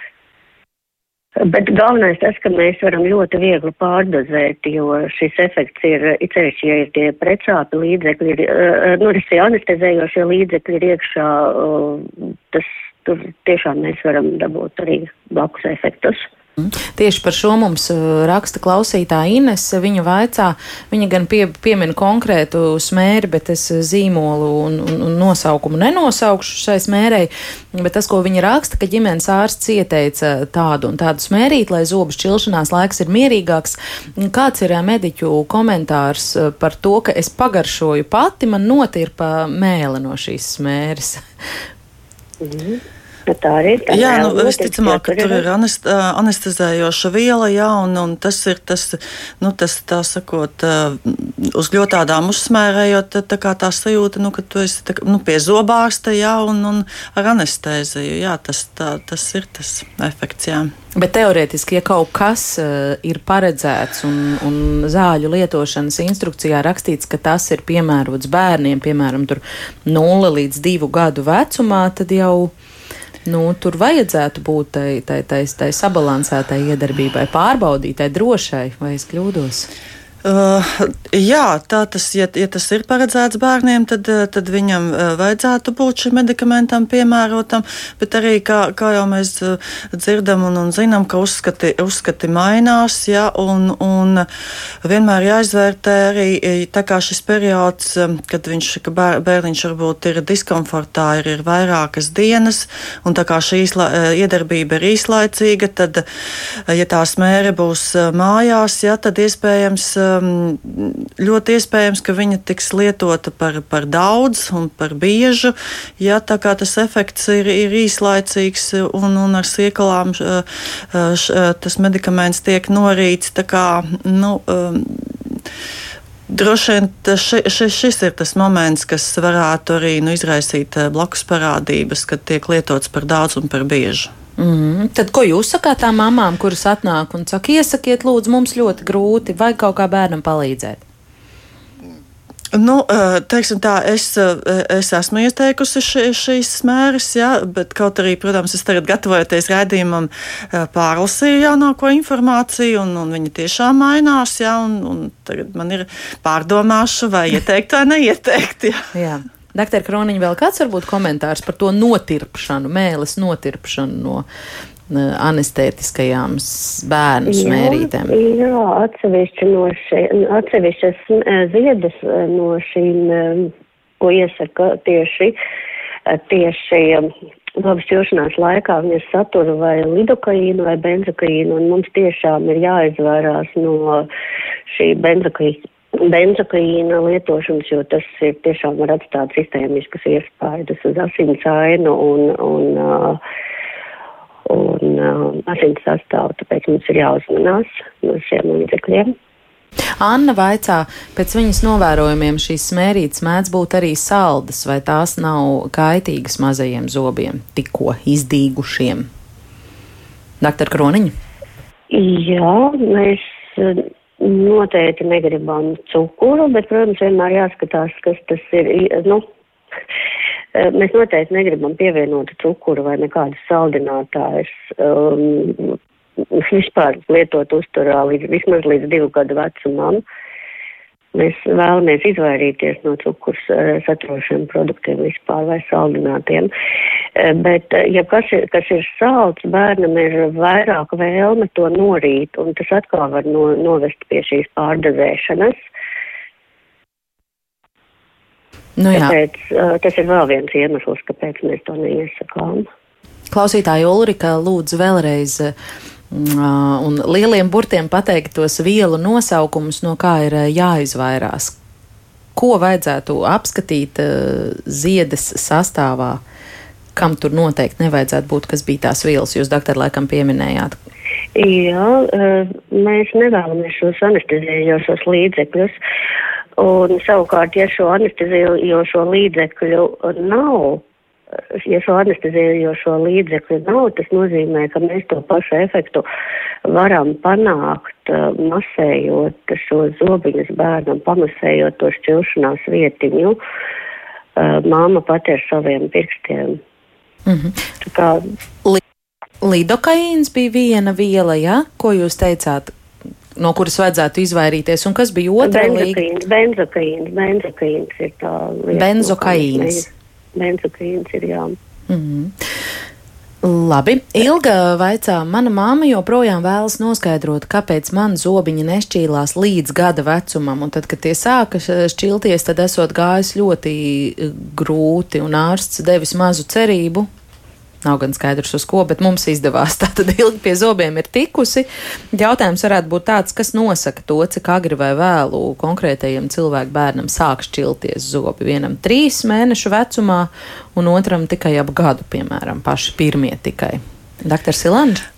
Bet galvenais tas, ka mēs varam ļoti viegli pārdozēt, jo šis efekts ir, ceļš, ja ir tie precāpi līdzekļi, ir, eh, nu, šie anestezējošie līdzekļi ir iekšā, eh, tas tur tiešām mēs varam dabūt arī blakus efektus. Tieši par šo mums uh, raksta klausītāja Inese. Viņa vaicā, viņa gan pie, piemina konkrētu smēri, bet es zīmolu un, un, nosaukumu nenosaukšu šai smērei. Bet tas, ko viņa raksta, ka ģimenes ārsts ieteica tādu un tādu smērīt, lai zobu šķilšanās laiks ir mierīgāks. Kāds ir uh, mediķu komentārs uh, par to, ka es pagaršoju pati, man notirpa mēle no šīs smēres? Mhm. Nu, tā arī ir. Tā jā, nu, visticamāk, ka tur ir anestezējoša viela, jā, un, un tas ir tas, nu, tas, tā sakot, uz ļoti tādām uzsmērējot, tā kā tā sajūta, nu, ka tu esi tā, nu, pie zobārsta, jā, un, un ar anestēziju, jā, tas, tā, tas ir tas efekts, jā. Bet teorētiski, ja kaut kas uh, ir paredzēts un, un zāļu lietošanas instrukcijā rakstīts, ka tas ir piemērots bērniem, piemēram, 0 līdz 2 gadu vecumā, tad jau nu, tur vajadzētu būt tai, tai, tai, tai sabalansētai iedarbībai, pārbaudītai, drošai, vai es kļūdos? Uh, jā, tā tas, ja, ja tas ir paredzēts bērniem, tad, uh, tad viņam uh, vajadzētu būt šim medikamentam piemērotam, bet arī, kā, kā jau mēs dzirdam un, un zinām, ka uzskati, uzskati mainās, jā, un, un vienmēr jāizvērtē arī tā kā šis periods, kad viņš, ka bēr, bērniņš varbūt ir diskomfortā, ir, ir vairākas dienas, un tā kā šī īsla, iedarbība ir īslaicīga, tad, ja tā smēre būs mājās, jā, tad iespējams ļoti iespējams, ka viņa tiks lietota par, par daudz un par biežu. Ja tā kā tas efekts ir, ir īslaicīgs un, un ar siekalām š, š, tas medikaments tiek norīts, kā, nu, um, Droši vien ši, ši, šis ir tas moments, kas varētu arī nu, izraisīt blakus parādības, kad tiek lietots par daudz un par biežu. Mm. Tad, ko jūs sakāt tām mamām, kuras atnāk un saka, iesakiet, lūdzu, mums ļoti grūti, vai kaut kā bērnam palīdzēt? Nu, eh, teiksim tā, es, eh, es esmu ieteikusi ši, šīs smēres, jā, bet kaut arī, protams, es tagad gatavojoties raidījumam, eh, pārlasīju jaunāko informāciju, un, un viņi tiešām mainās, jā, un, un tagad man ir pārdomāšu, vai ieteikt vai neieteikt. Jā. jā. Doktor Kroniņa, vēl kāds varbūt komentārs par to notirpšanu, mēlis notirpšanu no anestētiskajām bērnu smērītēm? Jā, jā atsevišķi no šī, atsevišķas ziedas no šīm, ko iesaka tieši, tieši labi šķiršanās laikā viņas satura vai lidokaīnu vai benzokaīnu, un mums tiešām ir jāizvairās no šī benzokaīna benzokaīna lietošanas, jo tas ir tiešām var atstāt sistēmiskas iespaidas uz asins ainu un, un, uh, un uh, asins sastāvu, tāpēc mums ir jāuzmanās no šiem līdzekļiem. Anna vaicā, pēc viņas novērojumiem šīs smērītes mēdz būt arī saldas, vai tās nav kaitīgas mazajiem zobiem, tikko izdīgušiem? Doktor Kroniņa? Jā, mēs Noteikti negribam cukuru, bet, protams, vienmēr jāskatās, kas tas ir. Nu, mēs noteikti negribam pievienot cukuru vai nekādus saldinātājus. Um, vispār lietot uzturā līdz, vismaz līdz divu gadu vecumam. Uh, Mēs vēlamies izvairīties no cukurs eh, saturošiem produktiem vispār vai saldinātiem. Eh, bet, eh, ja kas ir, kas ir salds, bērnam ir vairāk vēlme to norīt, un tas atkal var no, novest pie šīs pārdazēšanas. Nu, jā. Tāpēc tas ir vēl viens iemesls, kāpēc mēs to neiesakām. Klausītāja Ulrika lūdzu vēlreiz un lieliem burtiem pateikt tos vielu nosaukumus, no kā ir jāizvairās. Ko vajadzētu apskatīt ziedes sastāvā, kam tur noteikti nevajadzētu būt, kas bija tās vielas, jūs, doktor, laikam pieminējāt? Jā, mēs nevēlamies šos anestezējošos līdzekļus. Un savukārt, ja šo anestezējošo līdzekļu nav, ja šo anestezējošo līdzekļu nav, tas nozīmē, ka mēs to pašu efektu varam panākt, uh, masējot šo zobiņus bērnam, pamasējot to šķilšanās vietiņu, uh, māma pati ar saviem pirkstiem. Mm -hmm. Kā Lidokaīns bija viena viela, ja? ko jūs teicāt, no kuras vajadzētu izvairīties, un kas bija otra līga? Benzokaīns, benzokaīns ir tā lieta. Benzokaīns. No benzokrīns ir jā. Mm -hmm. Labi, Ilga vaicā, mana māma joprojām vēlas noskaidrot, kāpēc man zobiņi nešķīlās līdz gada vecumam, un tad, kad tie sāka šķilties, tad esot gājis ļoti grūti, un ārsts devis mazu cerību, Nav gan skaidrs, uz ko, bet mums izdevās. Tā tad ilgi pie zobiem ir tikusi. Jautājums varētu būt tāds, kas nosaka to, cik agri vai vēlu konkrētajam cilvēku bērnam sāk šķilties zobi. Vienam trīs mēnešu vecumā, un otram tikai ap gadu, piemēram, paši pirmie tikai. Dr. Silanģa?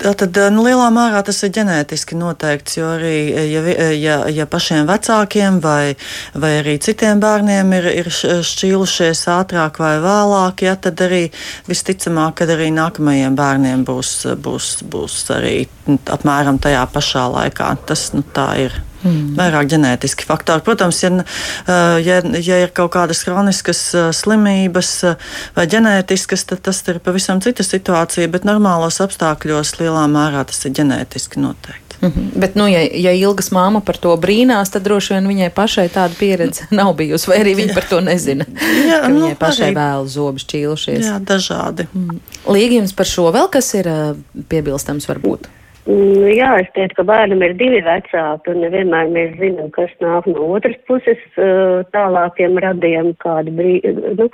Tātad nu, lielā mērā tas ir ģenētiski noteikts, jo arī ja, ja, ja pašiem vecākiem vai, vai arī citiem bērniem ir, ir šķīlušies ātrāk vai vēlāk, ja, tad arī visticamāk, ka arī nākamajiem bērniem būs, būs, būs arī apmēram tajā pašā laikā. Tas nu, tā ir. Mm. Vairāk ģenētiski faktori. Protams, ja, ja, ja ir kaut kādas kroniskas slimības vai ģenētiskas, tad tas ir pavisam cita situācija, bet normālos apstākļos lielā mērā tas ir ģenētiski noteikti. Mm -hmm. Bet, nu, ja, ja ilgas māma par to brīnās, tad droši vien viņai pašai tāda pieredze nav bijusi, vai arī viņa par to nezina. Jā, nu, viņai pašai arī... vēl zobi šķīlušies. Jā, dažādi. Mm. Līgi jums par šo vēl kas ir piebilstams varbūt? Nu, jā, es teiktu, ka bērnam ir divi vecāki, un nevienmēr mēs zinām, kas nāk no otras puses tālākiem radiem, kādu brīdi, nu,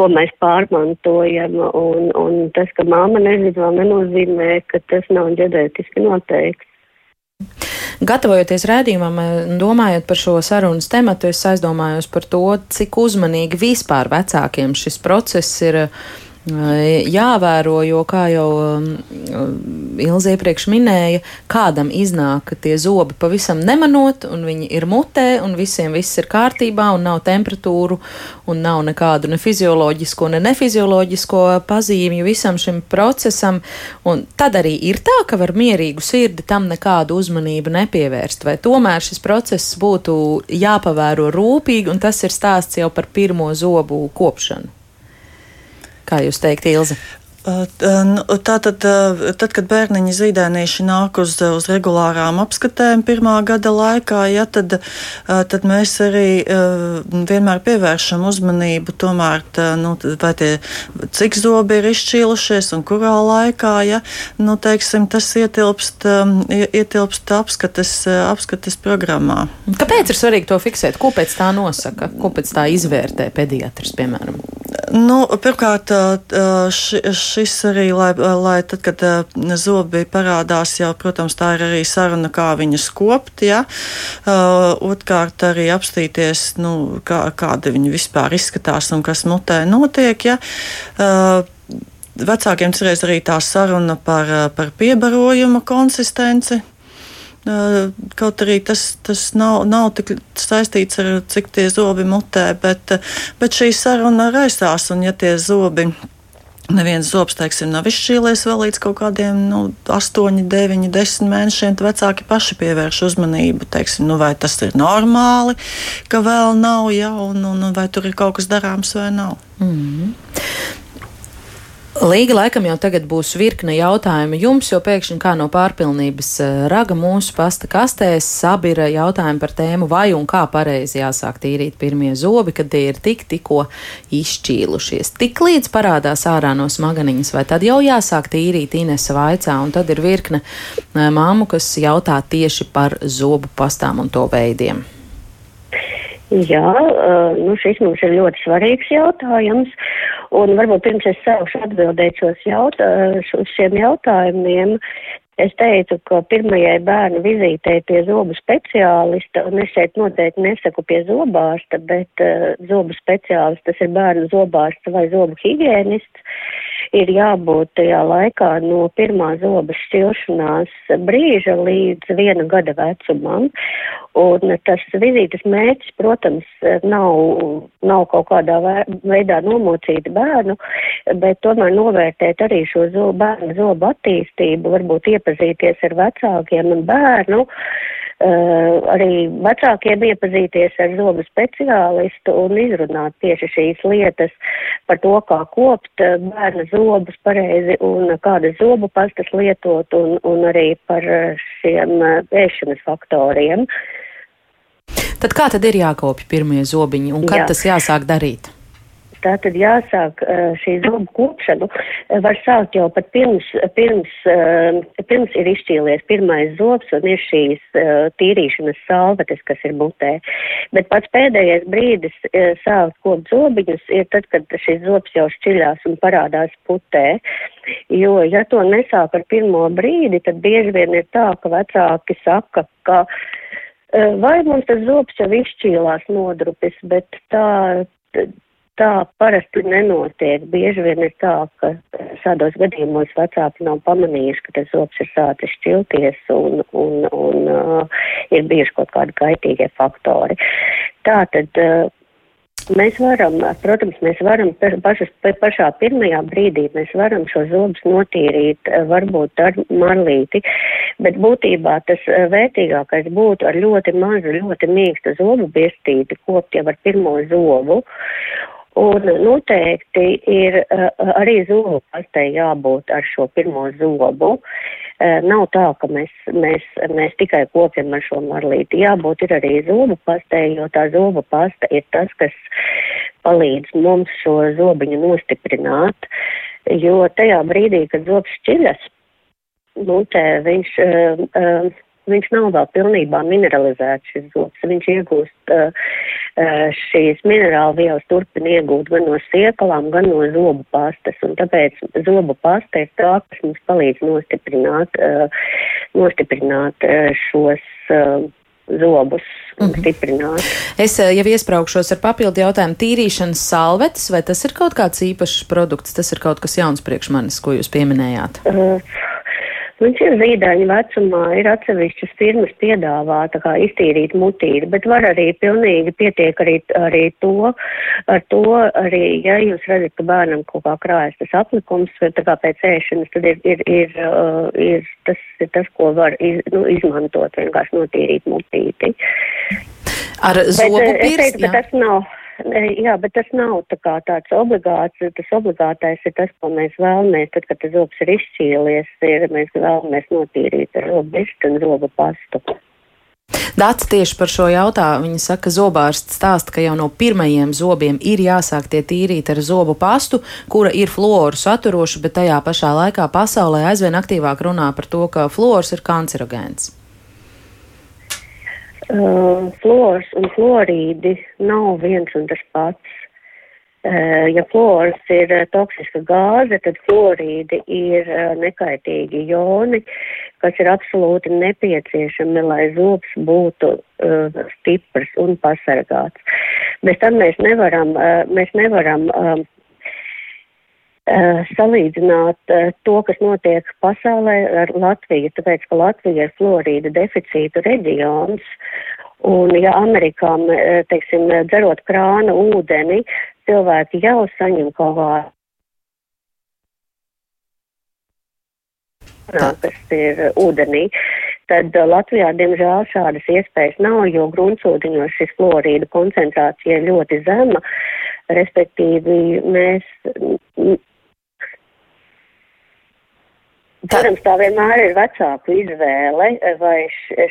ko mēs pārmantojam, un, un tas, ka māma nezina, vēl nenozīmē, ka tas nav ģenētiski noteikts. Gatavojoties rādījumam, domājot par šo sarunas tematu, es aizdomājos par to, cik uzmanīgi vispār vecākiem šis process ir jāvēro, jo, kā jau Ilze iepriekš minēja, kādam iznāk tie zobi pavisam nemanot, un viņi ir mutē, un visiem viss ir kārtībā, un nav temperatūru, un nav nekādu ne fizioloģisko, ne nefizioloģisko pazīmju visam šim procesam, un tad arī ir tā, ka var mierīgu sirdi tam nekādu uzmanību nepievērst, vai tomēr šis process būtu jāpavēro rūpīgi, un tas ir stāsts jau par pirmo zobu kopšanu. Kā jūs teikt, Ilze? Nu, tātad, tad, kad bērniņi zīdēnīši nāk uz, uz regulārām apskatēm pirmā gada laikā, ja, tad, tad mēs arī vienmēr pievēršam uzmanību tomēr, tā, nu, vai tie, cik zobi ir izšķīlušies un kurā laikā, ja, nu, teiksim, tas ietilpst, ietilpst apskates, apskates programmā. Kāpēc ir svarīgi to fiksēt? Ko pēc tā nosaka? Ko pēc tā izvērtē pediatrs, piemēram? Nu, pirmkārt, š, šis arī, lai, lai tad, kad zobi parādās, jau, protams, tā ir arī saruna, kā viņus kopt, ja. Otkārt, arī apstīties, nu, kā, kāda viņi vispār izskatās un kas mutē notiek, ja. Vecākiem cerēs arī tā saruna par, par piebarojuma konsistenci. Kaut arī tas, tas nav, nav tik saistīts ar cik tie zobi mutē, bet, bet šī saruna raisās, un ja tie zobi. Neviens zobs, teiksim, nav izšķīlies vēl līdz kaut kādiem nu, 8, 9, 10 mēnešiem. Vecāki paši pievērš uzmanību, teiksim, nu, vai tas ir normāli, ka vēl nav, ja, un, un vai tur ir kaut kas darāms vai nav. Mm. Līga laikam jau tagad būs virkne jautājumu jums, jo pēkšņi kā no pārpilnības eh, raga mūsu pasta kastēs sabira jautājumi par tēmu, vai un kā pareizi jāsāk tīrīt pirmie zobi, kad tie ir tik tikko izšķīlušies. Tik līdz parādās ārā no smaganiņas, vai tad jau jāsāk tīrīt Inesa vaicā, un tad ir virkne eh, māmu, kas jautā tieši par zobu pastām un to veidiem. Jā, nu šis mums ir ļoti svarīgs jautājums, un varbūt pirms es sākšu atbildēt šos jautā, uz šiem jautājumiem, Es teicu, ka pirmajai bērnu vizītei pie zobu speciālista, un es šeit noteikti nesaku pie zobārsta, bet uh, zobu speciālists, tas ir bērnu zobārsts vai zobu higienists, ir jābūt tajā laikā no pirmā zoba šķilšanās brīža līdz viena gada vecumam. Un tas vizītes mērķis, protams, nav, nav kaut kādā veidā nomocīt bērnu, bet tomēr novērtēt arī šo zobu, bērnu zobu attīstību, varbūt iepazīties ar vecākiem un bērnu. Uh, arī vecākiem iepazīties ar zobu speciālistu un izrunāt tieši šīs lietas par to, kā kopt eh, bērna zobus pareizi un kādas zobu pastas lietot un, un arī par šiem ēšanas faktoriem. Tad kā tad ir jākopja pirmie zobiņi un kad Jā. tas jāsāk darīt? Tā tad jāsāk šī zobu kopšanu. Var sākt jau pat pirms, pirms, pirms ir izšķīlies pirmais zobs un ir šīs tīrīšanas salvetes, kas ir mutē. Bet pats pēdējais brīdis sākt kopt zobiņus ir tad, kad šis zobs jau šķiļās un parādās putē. Jo, ja to nesāk ar pirmo brīdi, tad bieži vien ir tā, ka vecāki saka, ka vai mums tas zobs jau izšķīlās nodrupis, bet tā tā parasti nenotiek. Bieži vien ir tā, ka šādos gadījumos vecāki nav pamanījuši, ka tas zops ir sācis šķilties un, un, un uh, ir bijuši kaut kādi kaitīgie faktori. Tā tad. Uh, Mēs varam, protams, mēs varam pašas, pašā pirmajā brīdī, mēs varam šo zobus notīrīt, uh, varbūt ar marlīti, bet būtībā tas uh, vērtīgākais būtu ar ļoti mazu, ļoti mīkstu zobu birstīti kopt jau ar pirmo zobu. Un noteikti ir uh, arī zobu pastei jābūt ar šo pirmo zobu. Uh, nav tā, ka mēs, mēs, mēs tikai kopjam ar šo marlīti. Jābūt ir arī zobu pastei, jo tā zobu pasta ir tas, kas palīdz mums šo zobiņu nostiprināt. Jo tajā brīdī, kad zobs šķiļas, nu, te viņš. Uh, uh, viņš nav vēl pilnībā mineralizēts šis zobs. Viņš iegūst uh, šīs minerālu vielas turpina iegūt gan no siekalām, gan no zobu pastas. Un tāpēc zobu pasta ir tā, kas mums palīdz nostiprināt, nostiprināt šos zobus un mhm. stiprināt. Es jau iespraukšos ar papildu jautājumu. Tīrīšanas salvetes, vai tas ir kaut kāds īpašs produkts, tas ir kaut kas jauns priekš manis, ko jūs pieminējāt? Uh, Viņš ir zīdaiņa vecumā, ir atsevišķas firmas piedāvā tā kā iztīrīt mutīti, bet var arī pilnīgi pietiek arī, arī to, ar to arī, ja jūs redzat, ka bērnam kaut kā krājas tas aplikums, tā kā pēc ēšanas, tad ir, ir, ir, uh, ir tas, ir tas, ko var iz, nu, izmantot, vienkārši notīrīt mutīti. Ar zobu bet, pirkstu? Tas nav Jā, bet tas nav tā kā tāds obligāts, tas obligātais ir tas, ko mēs vēlamies, tad, kad tas zobs ir izšķīlies, ir mēs vēlamies notīrīt robu bišķi un robu pastu. Dācis tieši par šo jautā. Viņa saka, ka zobārsts stāsta, ka jau no pirmajiem zobiem ir jāsāk tie tīrīt ar zobu pastu, kura ir fluoru saturoša, bet tajā pašā laikā pasaulē aizvien aktīvāk runā par to, ka fluors ir kancerogēns. Uh, fluors un fluorīdi nav viens un tas pats. Uh, ja fluors ir uh, toksiska gāze, tad fluorīdi ir uh, nekaitīgi joni, kas ir absolūti nepieciešami, lai zobs būtu uh, stiprs un pasargāts. Bez tam mēs nevaram, uh, mēs nevaram Uh, salīdzināt uh, to, kas notiek pasaulē ar Latviju, tāpēc, ka Latvija ir florīda deficītu reģions, un ja Amerikā, teiksim, dzerot krāna ūdeni, cilvēki jau saņem kaut kā. kas ir ūdenī, tad Latvijā, diemžēl, šādas iespējas nav, jo gruntsūdeņos šis florīda koncentrācija ir ļoti zema, respektīvi mēs Protams, tā vienmēr ir vecāku izvēle, vai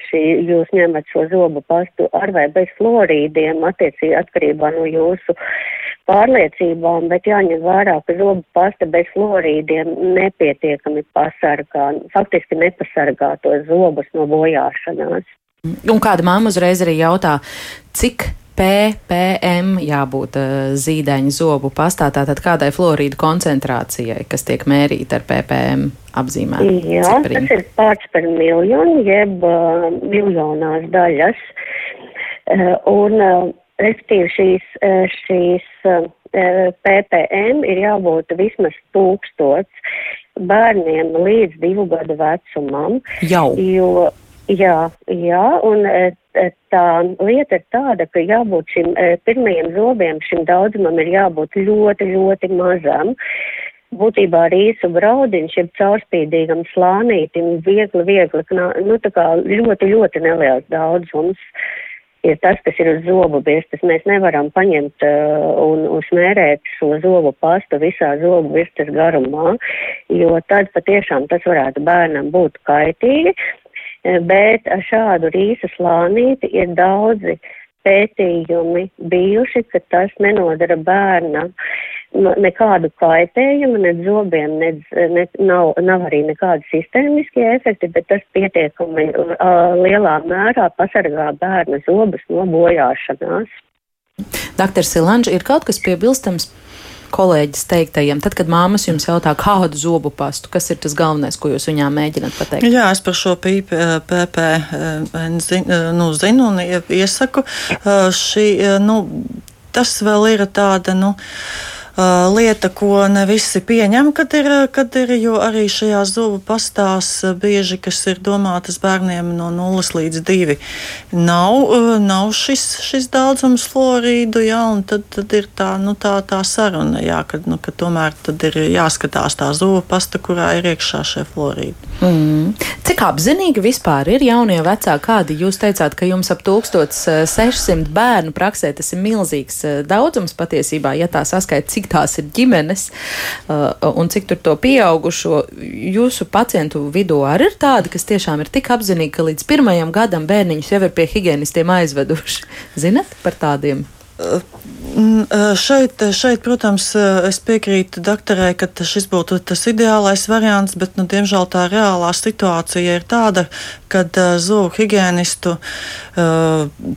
šī jūs ņemat šo zobu pastu ar vai bez florīdiem, attiecīgi atkarībā no jūsu pārliecībām, bet jāņem vērā, ka zobu pasta bez florīdiem nepietiekami pasargā, faktiski nepasargā tos zobus no bojāšanās. Un kāda mamma uzreiz arī jautā, cik PPM jābūt uh, zīdaiņa zobu pastā, tātad kādai florīdu koncentrācijai, kas tiek mērīta ar PPM apzīmēm? Jā, cipriņu. tas ir pārts par miljonu, jeb uh, miljonās daļas. Uh, un, uh, respektīvi, šīs, uh, šīs uh, PPM ir jābūt vismaz tūkstots bērniem līdz divu gadu vecumam. Jau. Jo, Jā, jā, un e, e, tā lieta ir tāda, ka jābūt šim e, pirmajiem zobiem, šim daudzumam ir jābūt ļoti, ļoti mazam. Būtībā rīsu graudiņš ir caurspīdīgam slānītim, viegli, viegli, nu tā kā ļoti, ļoti neliels daudzums ir tas, kas ir uz zobu birstas. Mēs nevaram paņemt uh, un, smērēt šo zobu pastu visā zobu birstas garumā, jo tad patiešām tas varētu bērnam būt kaitīgi bet ar šādu rīsa slānīti ir daudzi pētījumi bijuši, ka tas nenodara bērnam nekādu kaitējumu, ne zobiem, ne, ne, nav, nav arī nekādi sistēmiskie efekti, bet tas pietiekami uh, lielā mērā pasargā bērna zobus no bojāšanās. Doktor Silanģa, ir kaut kas piebilstams kolēģis teiktajiem, tad, kad māmas jums jautā, kādu zobu pastu, kas ir tas galvenais, ko jūs viņām mēģināt pateikt? Jā, es par šo PP zinu, nu, zinu un iesaku. Šī, nu, tas vēl ir tāda, nu, lieta, ko ne visi pieņem, kad ir, kad ir jo arī šajās zubu pastās uh, bieži, kas ir domātas bērniem no 0 līdz 2, nav, nav šis, šis daudzums florīdu, jā, un tad, tad ir tā, nu, tā, tā saruna, jā, kad, nu, ka tomēr tad ir jāskatās tā zubu pasta, kurā ir iekšā šie florīdi. Mm. Cik apzinīgi vispār ir jaunie vecāki? Kādi jūs teicāt, ka jums ap 1600 bērnu praksē tas ir milzīgs daudzums patiesībā, ja tā saskaita, cik cik tās ir ģimenes uh, un cik tur to pieaugušo jūsu pacientu vidū arī ir tādi, kas tiešām ir tik apzinīgi, ka līdz pirmajam gadam bērniņus jau ir pie higienistiem aizveduši. Zinat par tādiem? Mm, šeit, šeit, protams, es piekrītu doktorai, ka šis būtu tas ideālais variants, bet, nu, diemžēl, tā reālā situācija ir tāda, ka zobu higienistu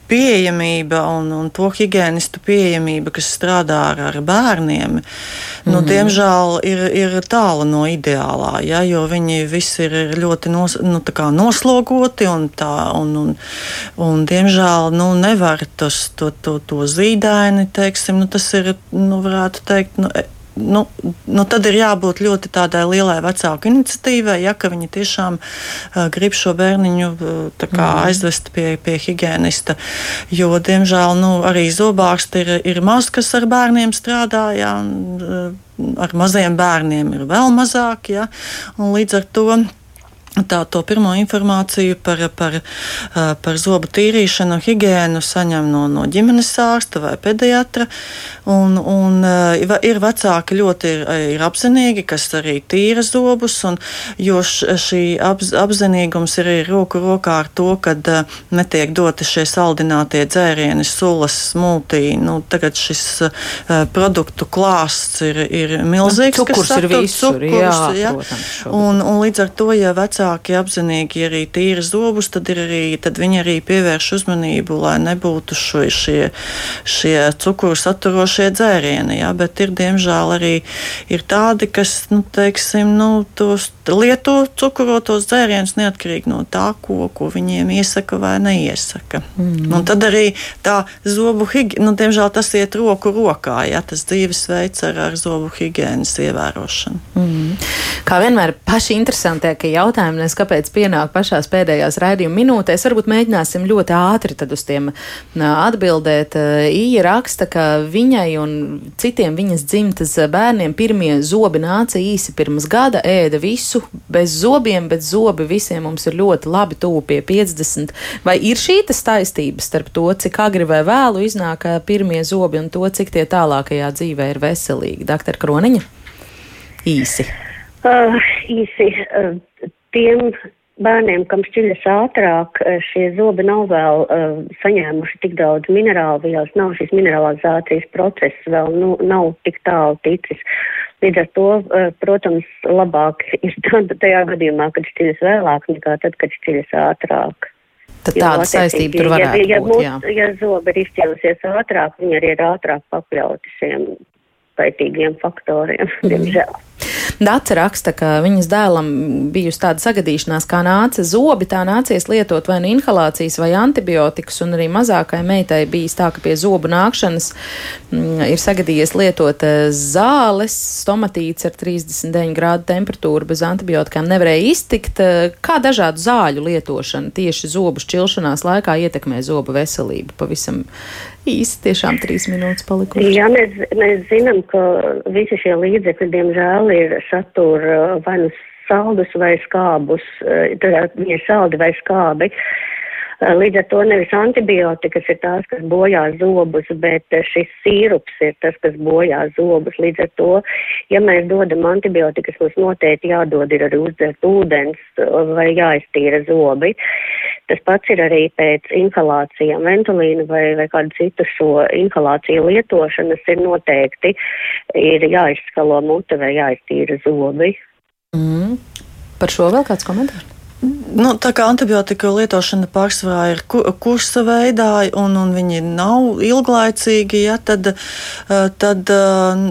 pieejamība un, un to higienistu pieejamība, kas strādā ar, ar bērniem, mm -hmm. nu, mhm. diemžēl ir, ir tālu no ideālā, ja, jo viņi visi ir ļoti nos, nu, noslogoti un, tā, un, un, un diemžēl, nu, nevar tos, to, to, to zīdaini teiksim, nu, tas ir, nu, varētu teikt, nu, e, nu, nu, tad ir jābūt ļoti tādai lielai vecāku iniciatīvai, ja viņi tiešām uh, grib šo bērniņu uh, kā, mm. aizvest pie, pie higienista. Jo, diemžēl, nu, arī zobārsti ir, ir maz, kas ar bērniem strādā. Ja, un, uh, ar maziem bērniem ir vēl mazāk, ja, līdz ar to Tā, to pirmo informāciju par, par, par zobu tīrīšanu, higiēnu saņem no, no ģimenes ārsta vai pediatra. Un, un, ir vecāki ļoti ir, ir apzinīgi, kas arī tīra zobus, un, jo šī apz, apzinīgums ir arī roku rokā ar to, ka netiek doti šie saldinātie dzērieni, sulas, smūtī. Nu, tagad šis produktu klāsts ir, ir milzīgs. Cukurs ir visur, cukurs, jā, jā. Protams, un, un līdz ar to, ja vecāki vecāki apzinīgi arī tīra zobus, tad, arī, tad viņi arī pievērš uzmanību, lai nebūtu šo, šie, šie cukuru saturošie dzērieni. Ja? Bet ir diemžēl arī ir tādi, kas nu, teiksim, nu, tos lieto cukurotos dzērienus neatkarīgi no tā, ko, ko viņiem iesaka vai neiesaka. Mm. Un tad arī tā zobu higiēna, nu, diemžēl tas iet roku rokā, ja tas dzīvesveids ar, ar zobu higiēnas ievērošanu. Mm. Kā vienmēr paši interesantākie jautājumi jautājumi, kāpēc pienāk pašās pēdējās raidījuma minūtēs. Varbūt mēģināsim ļoti ātri uz tiem atbildēt. Ija raksta, ka viņai un citiem viņas dzimtas bērniem pirmie zobi nāca īsi pirms gada, ēda visu bez zobiem, bet zobi visiem mums ir ļoti labi tuvu pie 50. Vai ir šī taistība starp to, cik agri vai vēlu iznāk pirmie zobi un to, cik tie tālākajā dzīvē ir veselīgi? Doktor Kroniņa? Īsi. Uh, īsi. Uh, tiem bērniem, kam šķiļas ātrāk, eh, šie zobi nav vēl uh, saņēmuši tik daudz minerālu vielas, nav šis mineralizācijas process vēl nu, nav tik tālu ticis. Līdz ar to, uh, protams, labāk ir tad, tajā gadījumā, kad šķiļas vēlāk nekā tad, kad šķiļas ātrāk. Tad tāda saistība tur varētu ja, ja, būt, jā. Ja zobi ir izšķīlusies ātrāk, viņi arī ir ātrāk pakļauti šiem kaitīgiem faktoriem, mm. Dāca raksta, ka viņas dēlam bijusi tāda sagadīšanās, kā nāca zobi, tā nācies lietot vai nu inhalācijas vai antibiotikas, un arī mazākai meitai bijis tā, ka pie zobu nākšanas mm, ir sagadījies lietot eh, zāles, stomatīts ar 39 grādu temperatūru bez antibiotikām nevarēja iztikt. Kā dažādu zāļu lietošana tieši zobu šķilšanās laikā ietekmē zobu veselību? Pavisam īsi, tiešām trīs minūtes palikušas. Jā, mēs, mēs zinām, ka visi šie līdzekļi, diemžēl, ir satura uh, vai nu saldus vai skābus, uh, tad viņi ir saldi vai skābi. Eh, līdz ar to nevis antibiotikas ir tās, kas bojā zobus, bet eh, šis sīrups ir tas, kas bojā zobus. Līdz ar to, ja mēs dodam antibiotikas, mums noteikti jādod ir arī uzdzert ūdens eh, vai jāiztīra zobi. Tas pats ir arī pēc inhalācijām, ventolīna vai, vai kādu citu šo inhalāciju lietošanas ir noteikti ir jāizskalo mute vai jāiztīra zobi. Mm. Par šo vēl kāds komentārs? Nu, tā kā antibiotika lietošana pārsvarā ir kursa veidā, un, un viņi nav ilglaicīgi, ja, tad, eh, tad eh,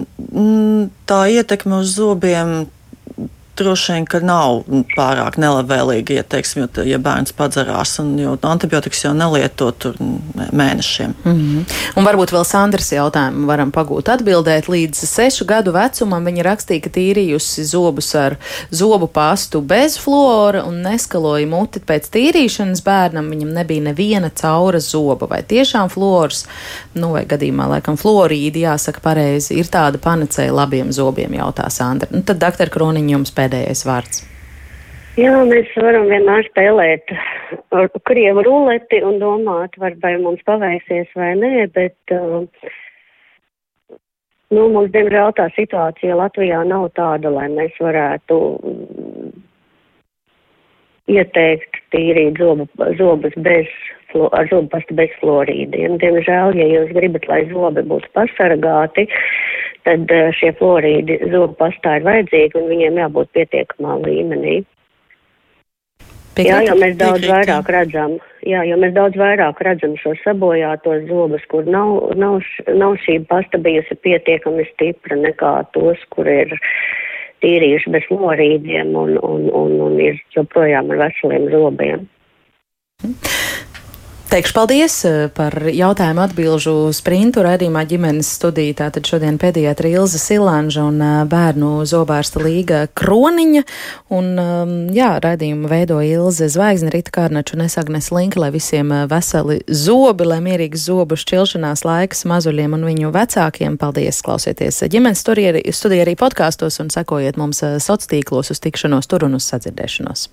tā ietekme uz zobiem droši vien, ka nav pārāk nelabvēlīgi, ja, teiksim, jo, ja bērns padzerās, un antibiotikas jau nelieto tur mēnešiem. Mm -hmm. Un varbūt vēl Sandras jautājumu varam pagūt atbildēt. Līdz sešu gadu vecumam viņa rakstīja, ka tīrījusi zobus ar zobu pastu bez flora un neskaloja muti pēc tīrīšanas bērnam. Viņam nebija neviena caura zoba vai tiešām flors, nu vai gadījumā laikam florīdi, jāsaka pareizi, ir tāda panacēja labiem zobiem, jautā Sandra. Nu, tad, doktor Kroniņ, jums pēdējais pēdējais vārds? Jā, mēs varam vienmēr spēlēt krievu ruleti un domāt, vai mums paveiksies vai nē, bet uh, nu, mums, diemžēl, tā situācija Latvijā nav tāda, lai mēs varētu ieteikt tīrīt zobu, zobus bez ar zobu pastu bez florīdiem. Diemžēl, ja jūs gribat, lai zobi būtu pasargāti, tad uh, šie florīdi zobu pastā ir vajadzīgi un viņiem jābūt pietiekamā līmenī. Piekrīt? Jā, jo mēs daudz Piekrīt, vairāk redzam, jā, jo mēs daudz vairāk redzam šo sabojātos zobus, kur nav, nav, nav šī pasta bijusi pietiekami stipra nekā tos, kur ir tīrījuši bez lorīdiem un, un, un, un ir joprojām ar veseliem zobiem. Teikšu paldies eh, par jautājumu atbilžu sprintu raidījumā ģimenes studiju. Tātad šodien pediatra Ilza Silanža un eh, bērnu zobārsta līga Kroniņa. Un, ehm, jā, raidījumu veido Ilze Zvaigzne, Rita Kārnaču un Esagnes Linka, lai visiem eh, veseli zobi, lai mierīgs zobu šķilšanās laiks mazuļiem un viņu vecākiem. Paldies, klausieties ģimenes studiju arī podkāstos un sekojiet mums sociālos tīklos uz tikšanos tur un uz sadzirdēšanos.